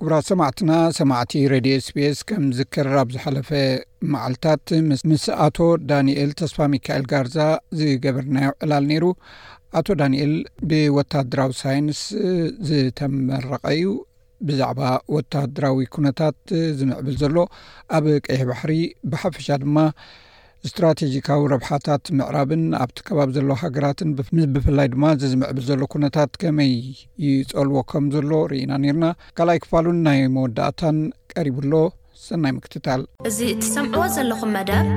ክቡራት ሰማዕትና ሰማዕቲ ረድዮ ስፔስ ከም ዝክር ኣብ ዝሓለፈ መዓልትታት ምስ ኣቶ ዳንኤል ተስፋ ሚካኤል ጋርዛ ዝገበርናዮ ዕላል ነይሩ ኣቶ ዳንኤል ብወታደራዊ ሳይንስ ዝተመረቀ እዩ ብዛዕባ ወተሃደራዊ ኩነታት ዝምዕብል ዘሎ ኣብ ቀይሕ ባሕሪ ብሓፈሻ ድማ ስትራቴጂካዊ ረብሓታት ምዕራብን ኣብቲ ከባቢ ዘሎ ሃገራትን ብፍላይ ድማ እዚ ዝምዕብል ዘሎ ኩነታት ከመይ ይፀልዎ ከም ዘሎ ርኢና ነርና ካልኣይ ክፋሉን ናይ መወዳእታን ቀሪቡ ኣሎ ሰናይ ምክትታል እዚ እትሰምዕዎ ዘለኹም መደብ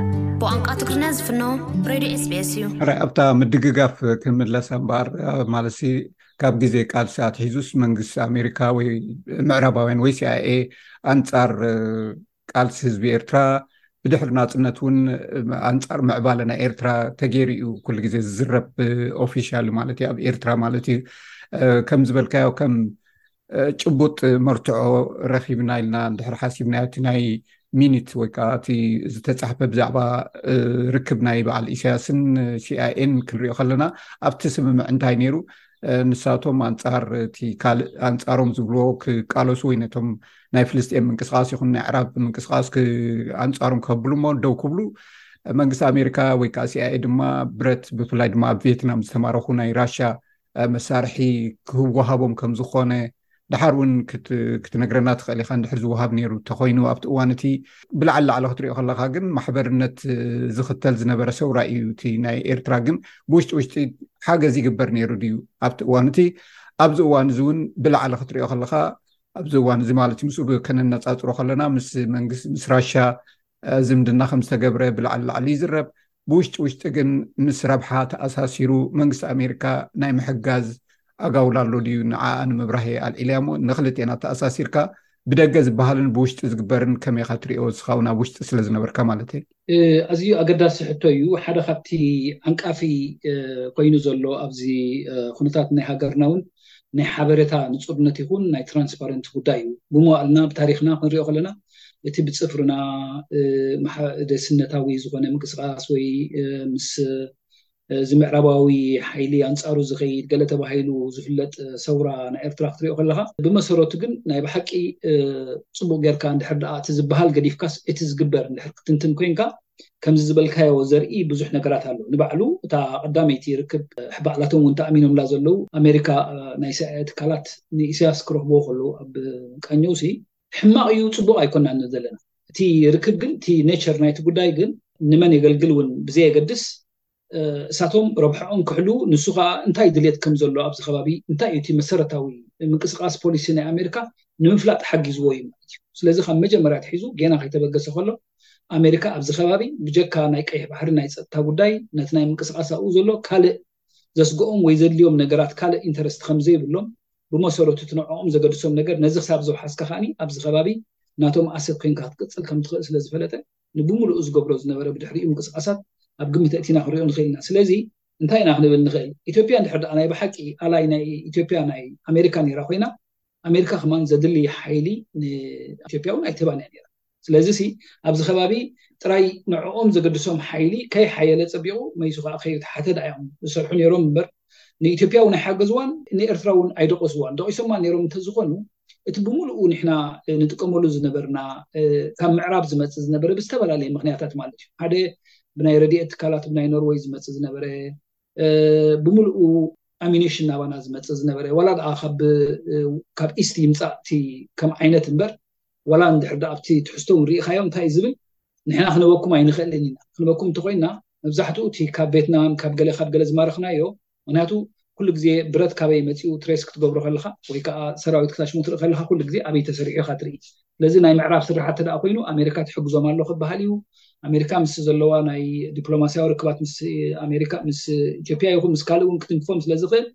ብቋንቋ ትግርኛ ዝፍኖ ሬድዮ ስቤስ እዩ ርኣብታ ምድግጋፍ ክምለሳ እምበኣር ማለት ካብ ግዜ ቃልሲ ኣትሒዙስ መንግስቲ ኣሜሪካ ወይ ምዕራባውያን ወይ ሲኣይኤ ኣንጻር ቃልሲ ህዝቢ ኤርትራ ብድሕሪ ናፅነት እውን ኣንፃር ምዕባለ ናይ ኤርትራ ተገይሩ እዩ ኩሉ ግዜ ዝዝረብ ኦፊሻል ማለት እዩ ኣብ ኤርትራ ማለት እዩ ከም ዝበልካዮ ከም ጭቡጥ መርትዖ ረኪብና ኢልና እንድሕር ሓሲብና እቲ ናይ ሚኒት ወይ ከዓ እቲ ዝተፃሕፈ ብዛዕባ ርክብ ናይ በዓል ኢሳያስን ሲኣይኤን ክንሪኦ ከለና ኣብቲ ስምምዕ እንታይ ነይሩ ንሳቶም ኣንፃር እቲ ካልእ ኣንፃሮም ዝብልዎ ክቃለሱ ወይ ነቶም ናይ ፍልስጤን ምንቅስቃስ ይኹን ናይ ዕራብ ምንቅስቃስ ኣንፃሮም ከብሉ እሞ ደው ክብሉ መንግስቲ ኣሜሪካ ወይ ከዓ ሲኣይኤ ድማ ብረት ብፍላይ ድማ ኣብ ቪየትናም ዝተማረኹ ናይ ራሽያ መሳርሒ ክወሃቦም ከም ዝኾነ ድሓር እውን ክትነግረና ትኽእል ኢካ ንድሕር ዝወሃብ ነይሩ እንተኮይኑ ኣብቲ እዋን እቲ ብላዕሊ ላዕሎ ክትሪኦ ከለካ ግን ማሕበርነት ዝኽተል ዝነበረ ሰውራ እዩ እቲ ናይ ኤርትራ ግን ብውሽጢ ውሽጢ ሓገዝ ይግበር ነይሩ ድዩ ኣብቲ እዋን እቲ ኣብዚ እዋን እዚ እውን ብላዕሊ ክትሪኦ ከለካ ኣብዚ እዋን እዚ ማለት ምስ ከነነፃፅሮ ከለና ምስ መንግስቲ ምስ ራሻ ዝምድና ከም ዝተገብረ ብላዕሊ ላዕሊ ይዝረብ። ብውሽጢ ውሽጢ ግን ምስ ረብሓ ተኣሳሲሩ መንግስቲ ኣሜሪካ ናይ ምሕጋዝ ኣጋውላ ኣሎ ድዩ ንዓኣ ንምብራህ እየ ኣልዒለያ እሞ ንክልቲኤን ኣተኣሳሲርካ ብደገ ዝበሃልን ብውሽጢ ዝግበርን ከመይ ኢኻ ትሪኦ ንስኻ እውን ኣብ ውሽጢ ስለ ዝነበርካ ማለት እየ። ኣዝዩ ኣገዳሲ ሕቶ እዩ። ሓደ ካብቲ ዓንቃፊ ኮይኑ ዘሎ ኣብዚ ኩነታት ናይ ሃገርና እውን ናይ ሓበሬታ ንጹርነት ይኹን ናይ ትራንስፓረንት ጉዳይ እዩ። ብመዋእልና ብታሪኽና ክንሪኦ ከለና እቲ ብጽፍርና ደስነታዊ ዝኾነ ምንቅስቃስ ወይ ምስ እዚ ምዕራባዊ ሓይሊ ኣንጻሩ ዝኸይድ ገለ ተባሂሉ ዝፍለጥ ሰውራ ናይ ኤርትራ ክትሪኦ ከለኻ ብመሰረቱ ግን ናይ ብሓቂ ጽቡቕ ጌርካ እንድሕር ደኣ እቲ ዝበሃል ገዲፍካስ እቲ ዝግበር እንድሕር ክትንትን ኮንካ ከምዚ ዝበልካዮ ዘርኢ ብዙሕ ነገራት ኣሎ ንባዕሉ እታ ቀዳመይቲ ርክብ ባዕላቶም እውን ተኣሚኖምላ ዘለዉ ኣሜሪካ ናይ ሰዐ ትካላት ንኢሳያስ ክረኽብዎ ከለዉ ኣብ ቃኘውሲ ሕማቅ እዩ ጽቡቅ ኣይኮናን ዘለና እቲ ርክብ ግን እቲ ኔቸር ናይቲ ጉዳይ ግን ንመን የገልግል እውን ብዘየገድስ እሳቶም ረብሐኦም ክሕልዉ ንሱ ከዓ እንታይ ድሌት ከም ዘሎ ኣብዚ ከባቢ እንታይ እዩ እቲ መሰረታዊ ምንቅስቃስ ፖሊሲ ናይ ኣሜሪካ ንምፍላጥ ሓጊዝዎ እዩ ማለት እዩ ስለዚ ካብ መጀመርያ ትሒዙ ጌና ከይተበገሰ ከሎ ኣሜሪካ ኣብዚ ከባቢ ብጀካ ናይ ቀይሕ ባሕሪ ናይ ፀጥታ ጉዳይ ነቲ ናይ ምንቅስቃስ ኣብኡ ዘሎ ካልእ ዘስግኦም ወይ ዘድልዮም ነገራት ካልእ ኢንተረስት ከም ዘይብሎም ብመሰረቱ እቲ ንዕኦም ዘገድሶም ነገር ነዚ ክሳብ ዘውሓስካ ከኣ ኣብዚ ከባቢ ናቶም ኣሰት ኮይንካ ክትቅጽል ከም ትኽእል ስለ ዝፈለጠ ንብምሉኡ ዝገብሮ ዝነበረ ብድሕሪኡ ምንቅስቓሳት ኣብ ግምት ኣእቲና ክንሪኦ ንኽእል ኢና ስለዚ እንታይ ኢና ክንብል ንኽእል ኢትዮጵያ እንድሕር ደኣ ናይ ብሓቂ ኣላይ ናይ ኢትዮጵያ ናይ ኣሜሪካ ነይራ ኮይና ኣሜሪካ ከማን ዘድሊ ሓይሊ ንኢትዮጵያ እውን ኣይትህባን እያ ነይራ ስለዚ ሲ ኣብዚ ከባቢ ጥራይ ንዕኦም ዘገድሶም ሓይሊ ከይሓየለ ጸቢቑ መይሱ ከኣ ከዩተሓተ ደኣ ኢዮም ዝሰርሑ ኔሮም እምበር ንኢትዮጵያ ውን ኣይሓገዝዋን ንኤርትራ ውን ኣይደቖስዋን ደቒሶማ ኔሮም እንተዝኾኑ እቲ ብምሉኡ ንሕና ንጥቀመሉ ዝነበርና ካብ ምዕራብ ዝመጽእ ዝነበረ ብዝተፈላለየ ምክንያታት ማለት እዩ ሓደ ብናይ ረድኤት ትካላት ብናይ ኖርወይ ዝመጽእ ዝነበረ ብምሉኡ ኣሚኒሽን ናባና ዝመጽእ ዝነበረ ዋላ ደኣ ካብ ኢስት ይምጻእ እቲ ከም ዓይነት እምበር ወላ እንድሕር ደኣ ኣብቲ ትሕዝቶኦም ርኢኻዮም እንታይ ዝብል ንሕና ክንበኩም ኣይንኽእልን ኢና ክንበኩም እንተኾይንና መብዛሕትኡ እቲ ካብ ቬትናም ካብ ገለ ካብ ገለ ዝማረኽናዮ ምክንያቱ ኩሉ ግዜ ብረት ካበይ መፂኡ ትሬስ ክትገብሮ ከለኻ ወይ ከዓ ሰራዊት ክታሽሙ ትርኢ ከለኻ ኩሉ ግዜ ኣበይ ተሰሪሑ ኢኻ ትርኢ ስለዚ ናይ ምዕራብ ስራሓት ተደኣ ኮይኑ ኣሜሪካ ትሕግዞም ኣሎ ክበሃል እዩ ኣሜሪካ ምስ ዘለዋ ናይ ዲፕሎማስያዊ ርክባት ምስ ኣሜሪካ ምስ ኢትዮጵያ ይኹን ምስ ካልእ እውን ክትንክፎም ስለ ዝኽእል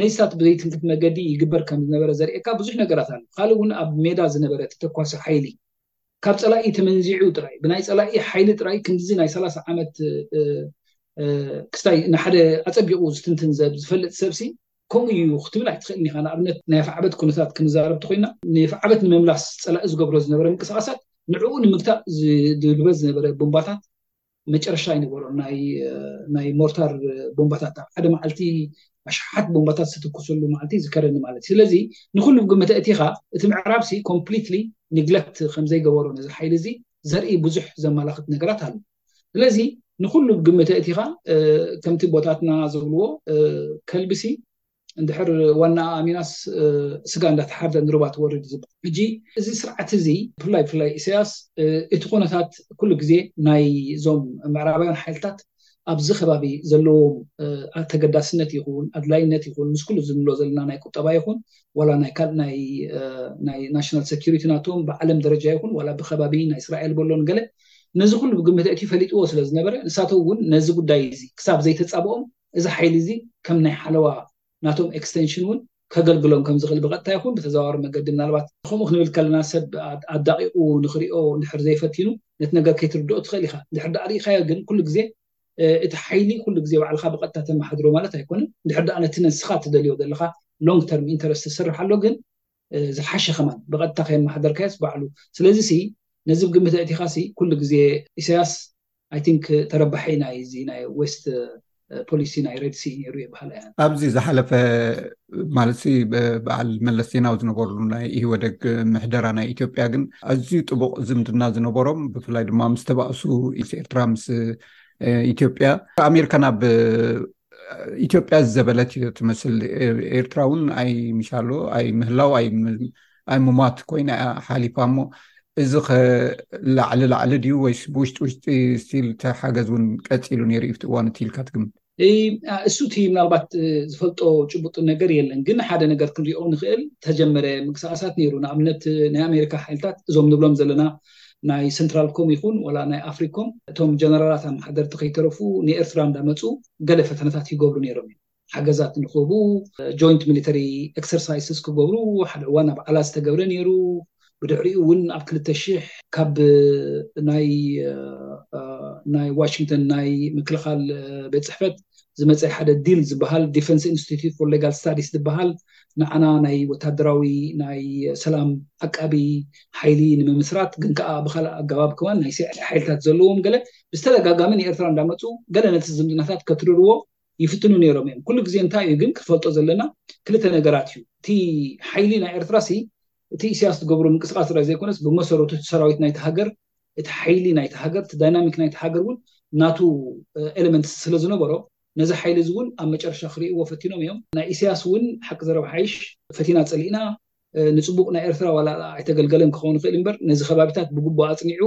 ነዚታት ብዘይትንክፍ መገዲ ይግበር ከም ዝነበረ ዘርእየካ ብዙሕ ነገራት ኣሎ ካልእ እውን ኣብ ሜዳ ዝነበረ ተተኳሲ ሓይሊ ካብ ፀላኢ ተመንዚዑ ጥራይ ብናይ ፀላኢ ሓይሊ ጥራይ ክንድዚ ናይ ሰላሳ ዓመት ክስታይ ንሓደ ኣፀቢቑ ዝትንትን ዝፈልጥ ሰብሲ ከምኡ እዩ ክትብል ኣይትኽእልን ኢኻ። ንኣብነት ናይ ኣፍዓበት ኩነታት ክንዛረብ እንተኾይንና፣ ንኣፍዓበት ንምምላስ ጸላኢ ዝገብሮ ዝነበረ ምንቅስቓሳት ንዕኡ ንምግታእ ዝድብድበ ዝነበረ ቦምባታት መጨረሻ ኣይነበሮን። ናይ ናይ ሞርታር ቦምባታት ኣብ ሓደ መዓልቲ ኣሽሓት ቦምባታት ዝተተኮሰሉ መዓልቲ ይዝከረኒ ማለት እዩ። ስለዚ ንኹሉ ብግምት ኣእቲኻ እቲ ምዕራብሲ ኮምፕሊትሊ ንግለት ከም ዘይገበሮ ነዚ ሓይሊ እዚ ዘርኢ ብዙሕ ዘመላኽት ነገራት ኣሎ። ስለዚ ንኹሉ ብ ግምት ኣእቲኻ ከምቲ ቦታትና ዝብልዎ ከልቢ ሲ እንድሕር ዋናኣ ኣሚናስ ስጋ እንዳተሓርደ ንሩባ ትወርድ እዩ ዝብሃል። ሕጂ እዚ ስርዓት እዚ ብፍላይ ብፍላይ ኢሰያስ እቲ ኩነታት ኩሉ ግዜ ናይ እዞም ምዕራባውያን ሓይልታት ኣብዚ ከባቢ ዘለዎም ተገዳስነት ይኹን ኣድላይነት ይኹን ምስ ኩሉ እዚ ንብሎ ዘለና ናይ ቁጠባ ይኹን ዋላ ናይ ካልእ ናይ ናይ ናሽናል ሰኩሪቲ ናቶም ብዓለም ደረጃ ይኹን ዋላ ብከባቢ ናይ እስራኤል በሎ ንገለ ነዚ ኩሉ ብግምት ኣእትዩ ፈሊጥዎ ስለ ዝነበረ፣ ንሳቶም እውን ነዚ ጉዳይ እዚ ክሳብ ዘይተጻብኦም እዚ ሓይሊ እዚ ከም ናይ ሓለዋ ናቶም ኤክስተንሽን እውን ከገልግሎም ከም ዝኽእል ብቐጥታ ይኹን ብተዘዋዋሪ መገዲ ምናልባት ከምኡ ክንብል ከለና ሰብ ኣዳቒቑ ንኽሪኦ እንድሕር ዘይፈቲኑ ነቲ ነገር ከይትርድኦ ትኽእል ኢኻ። እንድሕር ደኣ ርኢኻዮ ግን ኩሉ ግዜ እቲ ሓይሊ ኩሉ ግዜ ባዕልኻ ብቐጥታ ተመሓድሮ ማለት ኣይኮነን። እንድሕር ደኣ ነቲ ንስኻ እትደልዮ ዘለኻ ሎንግ ተርም ኢንተረስት ትስርሓሉ ግን ዝሓሸ ከማን ብቀጥታ ከየመሓደርካዮስ ባዕሉ ስለዚ ሲ ነዚ ብ ግምት ኣእቲካ ሲ ኩሉ ግዜ ኢሰያስ ኣይ ቲንክ ተረባሒ ናይ እዚ ናይ ዌስት ፖሊሲ ናይ ሬድ ሲ ነይሩ እየ በሃላይ ኣነ። ኣብዚ ዝሓለፈ ማለት ሲ በዓል መለስ ዜናዊ ዝነበርሉ ናይ ኢህወደግ ምሕደራ ናይ ኢትዮጵያ ግን ኣዝዩ ጥቡቅ ዝምድና ዝነበሮም ብፍላይ ድማ ምስ ተባእሱ ምስ ኤርትራ ምስ ኢትዮጵያ ኣሜሪካ ናብ ኢትዮጵያ ዘበለት እዩ ትመስል ኤርትራ እውን ኣይ ምሻሎ ኣይ ምህላው ኣይ ምሟት ኮይና እያ ሓሊፋ እሞ እዚ ላዕሊ ላዕሊ ድዩ ወይስ ብውሽጢ ውሽጢ ስቲል ተሓገዝ እውን ቀፂሉ ነይሩ እዩ እዋኑ ትኢልካ ትግምት እሱ እቲ ምናልባት ዝፈልጦ ጭቡጥ ነገር የለን ግን ሓደ ነገር ክንሪኦ ንኽእል ተጀመረ ምንቅስቃሳት ነይሩ ንኣብነት ናይ ኣሜሪካ ሓይልታት እዞም ንብሎም ዘለና ናይ ሰንትራል ኮም ይኹን ወላ ናይ ኣፍሪኮም እቶም ጀነራላት ኣማሓደርቲ ከይተረፉ ንኤርትራ እንዳመጹ ገለ ፈተነታት ይገብሩ ነይሮም እዮም ሓገዛት ንክህቡ ጆይንት ሚሊተሪ ኤክሰርሳይስስ ክገብሩ ሓደ እዋን ኣብ ዓላ ዝተገብረ ነይሩ ብድሕሪኡ እውን ኣብ ክልተ ሽሕ ካብ ናይ ናይ ዋሽንግተን ናይ ምክልኻል ቤት ፅሕፈት ዝመፀ ሓደ ዲል ዝበሃል ዲፈንስ ኢንስቲትዩት ፎር ሌጋል ስታዲስ ዝበሃል ንዓና ናይ ወታደራዊ ናይ ሰላም ዓቃቢ ሓይሊ ንምምስራት ግን ከኣ ብካልእ ኣገባብ ከማን ናይ ሲዕል ሓይልታት ዘለዎም ገለ ብዝተደጋጋሚ ንኤርትራ እንዳመጹ ገለ ነቲ ዝምድናታት ከትርርዎ ይፍትኑ ነይሮም እዮም ኩሉ ግዜ እንታይ እዩ ግን ክትፈልጦ ዘለና ክልተ ነገራት እዩ እቲ ሓይሊ ናይ ኤርትራ ሲ እቲ ኢሳያስ ዝገብሮ ምንቅስቃስ ጥራይ ዘይኮነስ ብመሰረቱ እቲ ሰራዊት ናይቲ ሃገር እቲ ሓይሊ ናይቲ ሃገር እቲ ዳይናሚክ ናይቲ ሃገር እውን ናቱ ኤሌመንት ስለዝነበሮ ነዚ ሓይሊ እዚ እውን ኣብ መጨረሻ ክርእይዎ ፈቲኖም እዮም። ናይ ኢሰያስ እውን ሓቂ ዘረባ ሓይሽ ፈቲና ጸሊእና ንጽቡቅ ናይ ኤርትራ ዋላ ኣይተገልገለን ክኸውን ይኽእል እምበር ነዚ ከባቢታት ብግቡእ ኣጽኒዑ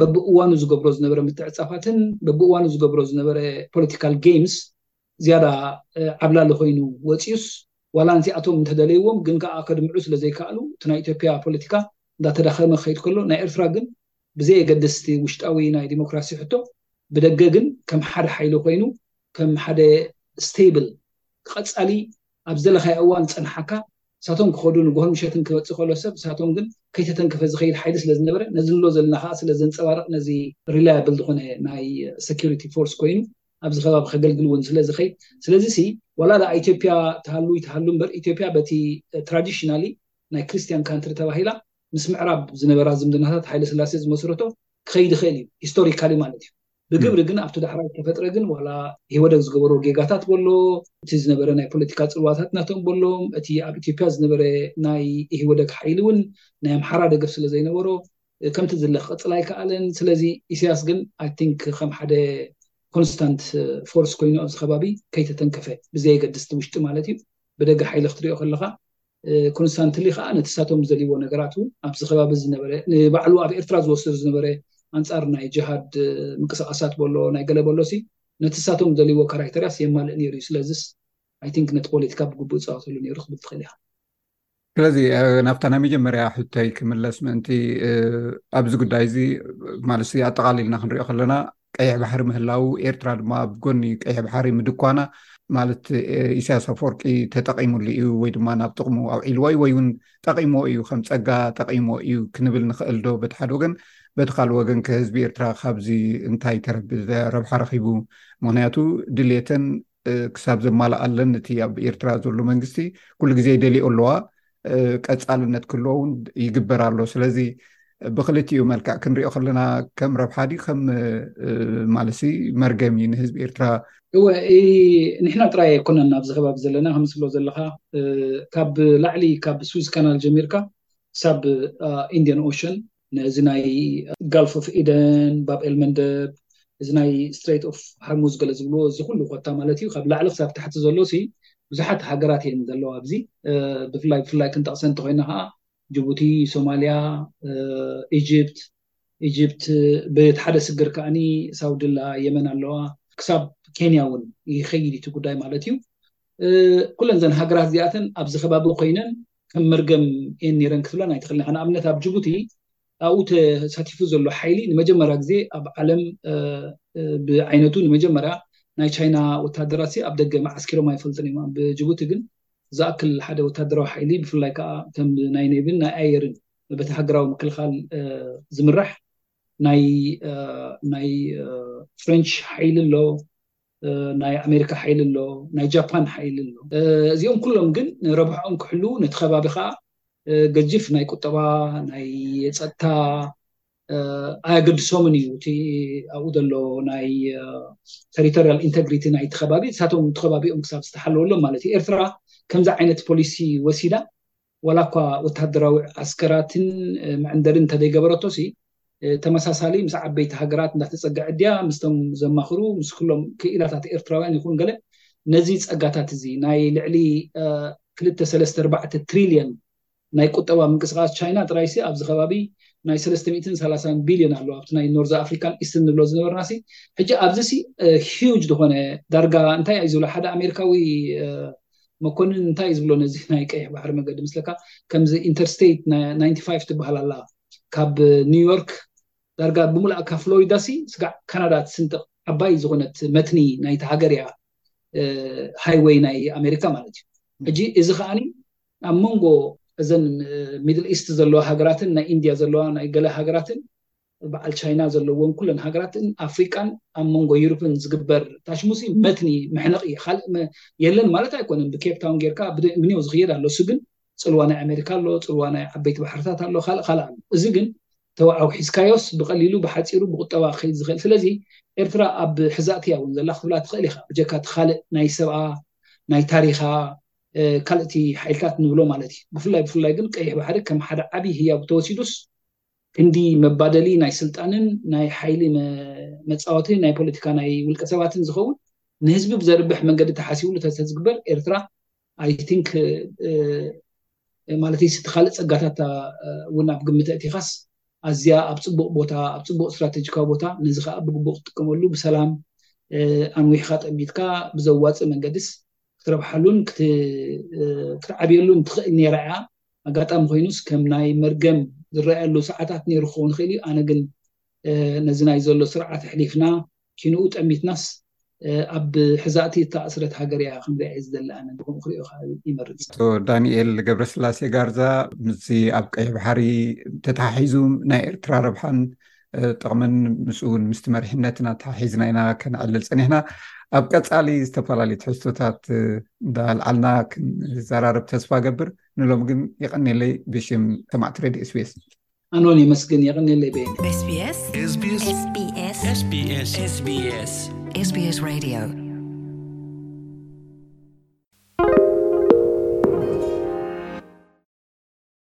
በብእዋኑ ዝገብሮ ዝነበረ ምትዕጻፋትን በብእዋኑ ዝገብሮ ዝነበረ ፖለቲካል ገይምስ ዝያዳ ዓብላሊ ኮይኑ ወጺኡስ ዋላ እንቲኣቶም እንተደለይዎም ግን ከኣ ከድምዑ ስለ ዘይከኣሉ እቲ ናይ ኢትዮጵያ ፖለቲካ እንዳተዳኸመ ክኸይድ ከሎ ናይ ኤርትራ ግን ብዘየገድስ እቲ ውሽጣዊ ናይ ዲሞክራሲ ሕቶ ብደገ ግን ከም ሓደ ሓይሊ ኮይኑ ከም ሓደ ስቴብል ቀጻሊ ኣብ ዝደለኻዮ እዋን ዝጸንሓካ እሳቶም ክኸዱ ንግሆን ምሸትን ክመጽእ ከሎ ሰብ እሳቶም ግን ከይተተንከፈ ዝኸይድ ሓይሊ ስለ ዝነበረ ነዚ ንብሎ ዘለና ከኣ ስለ ዘንጸባርቕ ነዚ ሪላያብል ዝኾነ ናይ ሰኪሪቲ ፎርስ ኮይኑ ኣብዚ ከባቢ ከገልግል እውን ስለ ዝኸይድ ስለዚ ሲ ዋላ ደኣ ኢትዮጵያ ትሃሉ ይትሃሉ እምበር ኢትዮጵያ በቲ ትራዲሽናሊ ናይ ክርስቲያን ካንትሪ ተባሂላ ምስ ምዕራብ ዝነበራ ዝምድናታት ሃይለ ስላሴ ዝመስረቶ ክኸይድ ይኽእል እዩ ሂስቶሪካሊ ማለት እዩ ብግብሪ ግን ኣብቲ ዳሕራይ ዝተፈጥረ ግን ዋላ ህወደግ ዝገበሮ ጌጋታት በሎ እቲ ዝነበረ ናይ ፖለቲካ ፅልዋታት ናቶም በሎም እቲ ኣብ ኢትዮጵያ ዝነበረ ናይ ህወደግ ሓይሊ እውን ናይ ኣምሓራ ደገፍ ስለ ዘይነበሮ ከምቲ ዝለ ክቅፅል ኣይከኣለን ስለዚ ኢሳያስ ግን ኣይ ቲንክ ከም ሓደ ኮንስታንት ፎርስ ኮይኑ ኣብዚ ከባቢ ከይተተንከፈ ብዘየገድስቲ ውሽጢ ማለት እዩ ብደገ ሓይሊ ክትሪኦ ከለካ ኮንስታንትሊ ከኣ ነቲ ሳቶም ዝደልይዎ ነገራት እውን ኣብዚ ከባቢ ዝነበረ ንባዕሉ ኣብ ኤርትራ ዝወስዶ ዝነበረ ኣንጻር ናይ ጀሃድ ምንቅስቃሳት በሎ ናይ ገለ በሎ ሲ ነቲ ሳቶም ዝደልይዎ ካራክተርያስ የማልእ ነይሩ እዩ ስለዚስ ኣይ ቲንክ ነቲ ፖለቲካ ብግቡእ ይጻወተሉ ነይሩ ክብል ትኽእል ኢኻ ስለዚ ናብታ ናይ መጀመርያ ሕቶይ ክምለስ ምእንቲ ኣብዚ ጉዳይ እዚ ማለት ኣጠቓሊልና ክንሪኦ ከለና ቀይሕ ባሕሪ ምህላው ኤርትራ ድማ ኣብ ጎኒ ቀይሕ ባሕሪ ምድኳና ማለት ኢሳያስ ኣፈወርቂ ተጠቂሙሉ እዩ ወይ ድማ ናብ ጥቕሙ ኣውዒልዎ እዩ ወይ እውን ጠቂሞ እዩ ከም ፀጋ ጠቂሞ እዩ ክንብል ንኽእል ዶ በቲ ሓደ ወገን በቲ ካልእ ወገን ከህዝቢ ኤርትራ ካብዚ እንታይ ተረብ ረብሓ ረኪቡ ምክንያቱ ድሌተን ክሳብ ዘማልኣለን እቲ ኣብ ኤርትራ ዘሎ መንግስቲ ኩሉ ግዜ ይደልኦ ኣለዋ ቀፃልነት ክህልዎ እውን ይግበር ኣሎ ስለዚ ብክልቲኡ መልክዕ ክንሪኦ ከለና ከም ረብሓ ድዩ ከም ማለት መርገም እዩ ንህዝቢ ኤርትራ እወ ንሕና ጥራይ ኣይኮነን ኣብዚ ከባቢ ዘለና ከም ዝብሎ ዘለካ ካብ ላዕሊ ካብ ስዊዝ ካናል ጀሚርካ ክሳብ ኢንድያን ኦሽን ነዚ ናይ ጋልፍ ኦፍ ኢደን ባብ ኤልመንደብ እዚ ናይ ስትሬት ኦፍ ሃርሙዝ ገለ ዝብልዎ እዚ ኩሉ ኮታ ማለት እዩ ካብ ላዕሊ ክሳብ ታሕቲ ዘሎ ሲ ብዙሓት ሃገራት እየን ዘለዋ ኣብዚ ብፍላይ ብፍላይ ክንጠቕሰ እንተኮይና ከዓ ጅቡቲ ሶማልያ ኢጅፕት ኢጅፕት በየት ሓደ ስግር ከዓኒ ሳውዲ ኣላ የመን ኣለዋ ክሳብ ኬንያ እውን ይኸይድ እቲ ጉዳይ ማለት እዩ ኩለን ዘን ሃገራት እዚኣተን ኣብዚ ከባቢ ኮይነን ከም መርገም እየን ነይረን ክትብለን ኣይትኽእልን ኢኻ። ንኣብነት ኣብ ጅቡቲ ኣብኡ ተሳቲፉ ዘሎ ሓይሊ ንመጀመርያ ግዜ ኣብ ዓለም ብዓይነቱ ንመጀመርያ ናይ ቻይና ወታደራትሲ ኣብ ደገ መዓስኪሮም ኣይፈልጡን እዮም። ኣብ ጅቡቲ ግን ዝኣክል ሓደ ወታደራዊ ሓይሊ ብፍላይ ከዓ ከም ናይ ኔቪን ናይ ኣየርን በቲ ሃገራዊ ምክልኻል ዝምራሕ ናይ ፍረንች ሓይሊ ኣሎ ናይ ኣሜሪካ ሓይሊ ኣሎ ናይ ጃፓን ሓይሊ ኣሎ እዚኦም ኩሎም ግን ረብሐኦም ክሕሉ ነቲ ከባቢ ከዓ ገጅፍ ናይ ቁጠባ ናይ ፀጥታ ኣያገድሶምን እዩ እቲ ኣብኡ ዘሎ ናይ ተሪቶሪያል ኢንተግሪቲ ናይቲ ከባቢ እሳቶም እቲ ከባቢኦም ክሳብ ዝተሓለወሎም ማለት እዩ ኤርትራ ከምዚ ዓይነት ፖሊሲ ወሲዳ ዋላ እኳ ወተሃደራዊ ዓስከራትን መዕንደሪን እንተዘይገበረቶሲ፣ ተመሳሳሊ ምስ ዓበይቲ ሃገራት እንዳተጸገዐት ድያ፣ ምስቶም ዘማኽሩ፣ ምስ ኩሎም ክኢላታት ኤርትራውያን ይኹን ገለ፣ ነዚ ጸጋታትዚ፣ ናይ ልዕሊ ክልተ ሰለስተ ኣርባዕተ ትሪልዮን ናይ ቁጠባ ምንቅስቓስ ቻይና ጥራይሲ ኣብዚ ከባቢ ናይ ሰለስተ ሚእትን ሰላሳን ቢልዮን ኣሎ፣ ኣብቲ ናይ ኖርዝ ኣፍሪካን ኢስትን ንብሎ ዝነበርናሲ፣ ሕጂ ኣብዚሲ ሂዩጅ ዝኾነ ዳርጋ እንታይ ኣዩ ዝብላ ሓደ ኣሜሪካዊ መኮንን እንታይ እዩ ዝብሎ ነዚ ናይ ቀይሕ ባሕሪ መገዲ ምስለካ ከምዚ ኢንተርስቴት ናይንቲ ፋይቭ ትበሃል ኣላ ካብ ኒውዮርክ ዳርጋ ብምሉእ ካብ ፍሎሪዳ ሲ ስጋዕ ካናዳ ትስንጥቕ ዓባይ ዝኾነት መትኒ ናይቲ ሃገር እያ ሃይወይ ናይ ኣሜሪካ ማለት እዩ ሕጂ እዚ ከዓኒ ኣብ መንጎ እዘን ሚድል ኢስት ዘለዋ ሃገራትን ናይ ኢንድያ ዘለዋ ናይ ገለ ሃገራትን በዓል ቻይና ዘለዎን ኩለን ሃገራትን ኣፍሪቃን ኣብ መንጎ ዩርፕን ዝግበር ታሽሙሲ መትኒ መሕነቂ ካልእ የለን ማለት ኣይኮነን ብኬፕታውን ጌርካ ምንዮ ዝኽየድ ኣሎ እሱ ግን ፅልዋ ናይ ኣሜሪካ ኣሎ ፅልዋ ናይ ዓበይቲ ባሕርታት ኣሎ ካልእ ካልእ ኣሎ እዚ ግን ተዋዓው ሒዝካዮስ ብቐሊሉ ብሓፂሩ ብቁጠባ ክኸይድ ዝኽእል ስለዚ ኤርትራ ኣብ ሕዛእቲ እውን ዘላ ክትብላ ትኽእል ኢኻ ብጀካ እቲ ካልእ ናይ ሰብኣ ናይ ታሪኻ ካልእቲ ሓይልታት ንብሎ ማለት እዩ ብፍላይ ብፍላይ ግን ቀይሕ ባሕሪ ከም ሓደ ዓብዪ ህያብ ተወሲዱስ ክንዲ መባደሊ ናይ ስልጣንን ናይ ሓይሊ መፃወቲ ናይ ፖለቲካ ናይ ውልቀ ሰባትን ዝኸውን ንህዝቢ ብዘርብሕ መንገዲ ተሓሲብሉ ተተዝግበር ኤርትራ ኣይ ቲንክ ማለተይስ እቲ ካልእ ፀጋታታ እውን ኣብ ግምት ኣእቲኻስ ኣዝያ ኣብ ፅቡቕ ቦታ ኣብ ፅቡቕ ስትራቴጂካዊ ቦታ ነዚ ከዓ ብግቡእ ክትጥቀመሉ ብሰላም ኣንዊሕኻ ጠሚትካ ብዘዋፅእ መንገድስ ክትረብሓሉን ክትዓብየሉን ትኽእል ነይራ እያ ኣጋጣሚ ኮይኑስ ከም ናይ መርገም ዝረኣየሉ ሰዓታት ነይሩ ክኸውን ይኽእል እዩ። ኣነ ግን ነዚ ናይ ዘሎ ስርዓት ኣሕሊፍና ኪንኡ ጠሚትናስ ኣብ ሕዛእቲ እታ ኣስረት ሃገር እያ ክንሪኣ እየ ዝደሊ ኣነ ብከምኡ ክሪኦ ከዓ ይመርፅ። ኣቶ ዳንኤል ገብረስላሴ ጋርዛ ምስዚ ኣብ ቀይሕ ባሕሪ ተተሓሒዙ ናይ ኤርትራ ረብሓን ጥቕምን ምስኡ እውን ምስቲ መሪሕነትን ኣተሓሒዝና ኢና ከነዕልል ፀኒሕና ኣብ ቀፃሊ ዝተፈላለዩ ትሕዝቶታት እንዳልዓልና ክንዘራረብ ተስፋ ገብር ንሎም ግን የቐኒለይ ብሽም ሰማዕቲ ሬድዮ ስቤስ ኣንዋን የመስግን የቐኒለይ ቤስቤስስቤስስቤስ ሬድዮ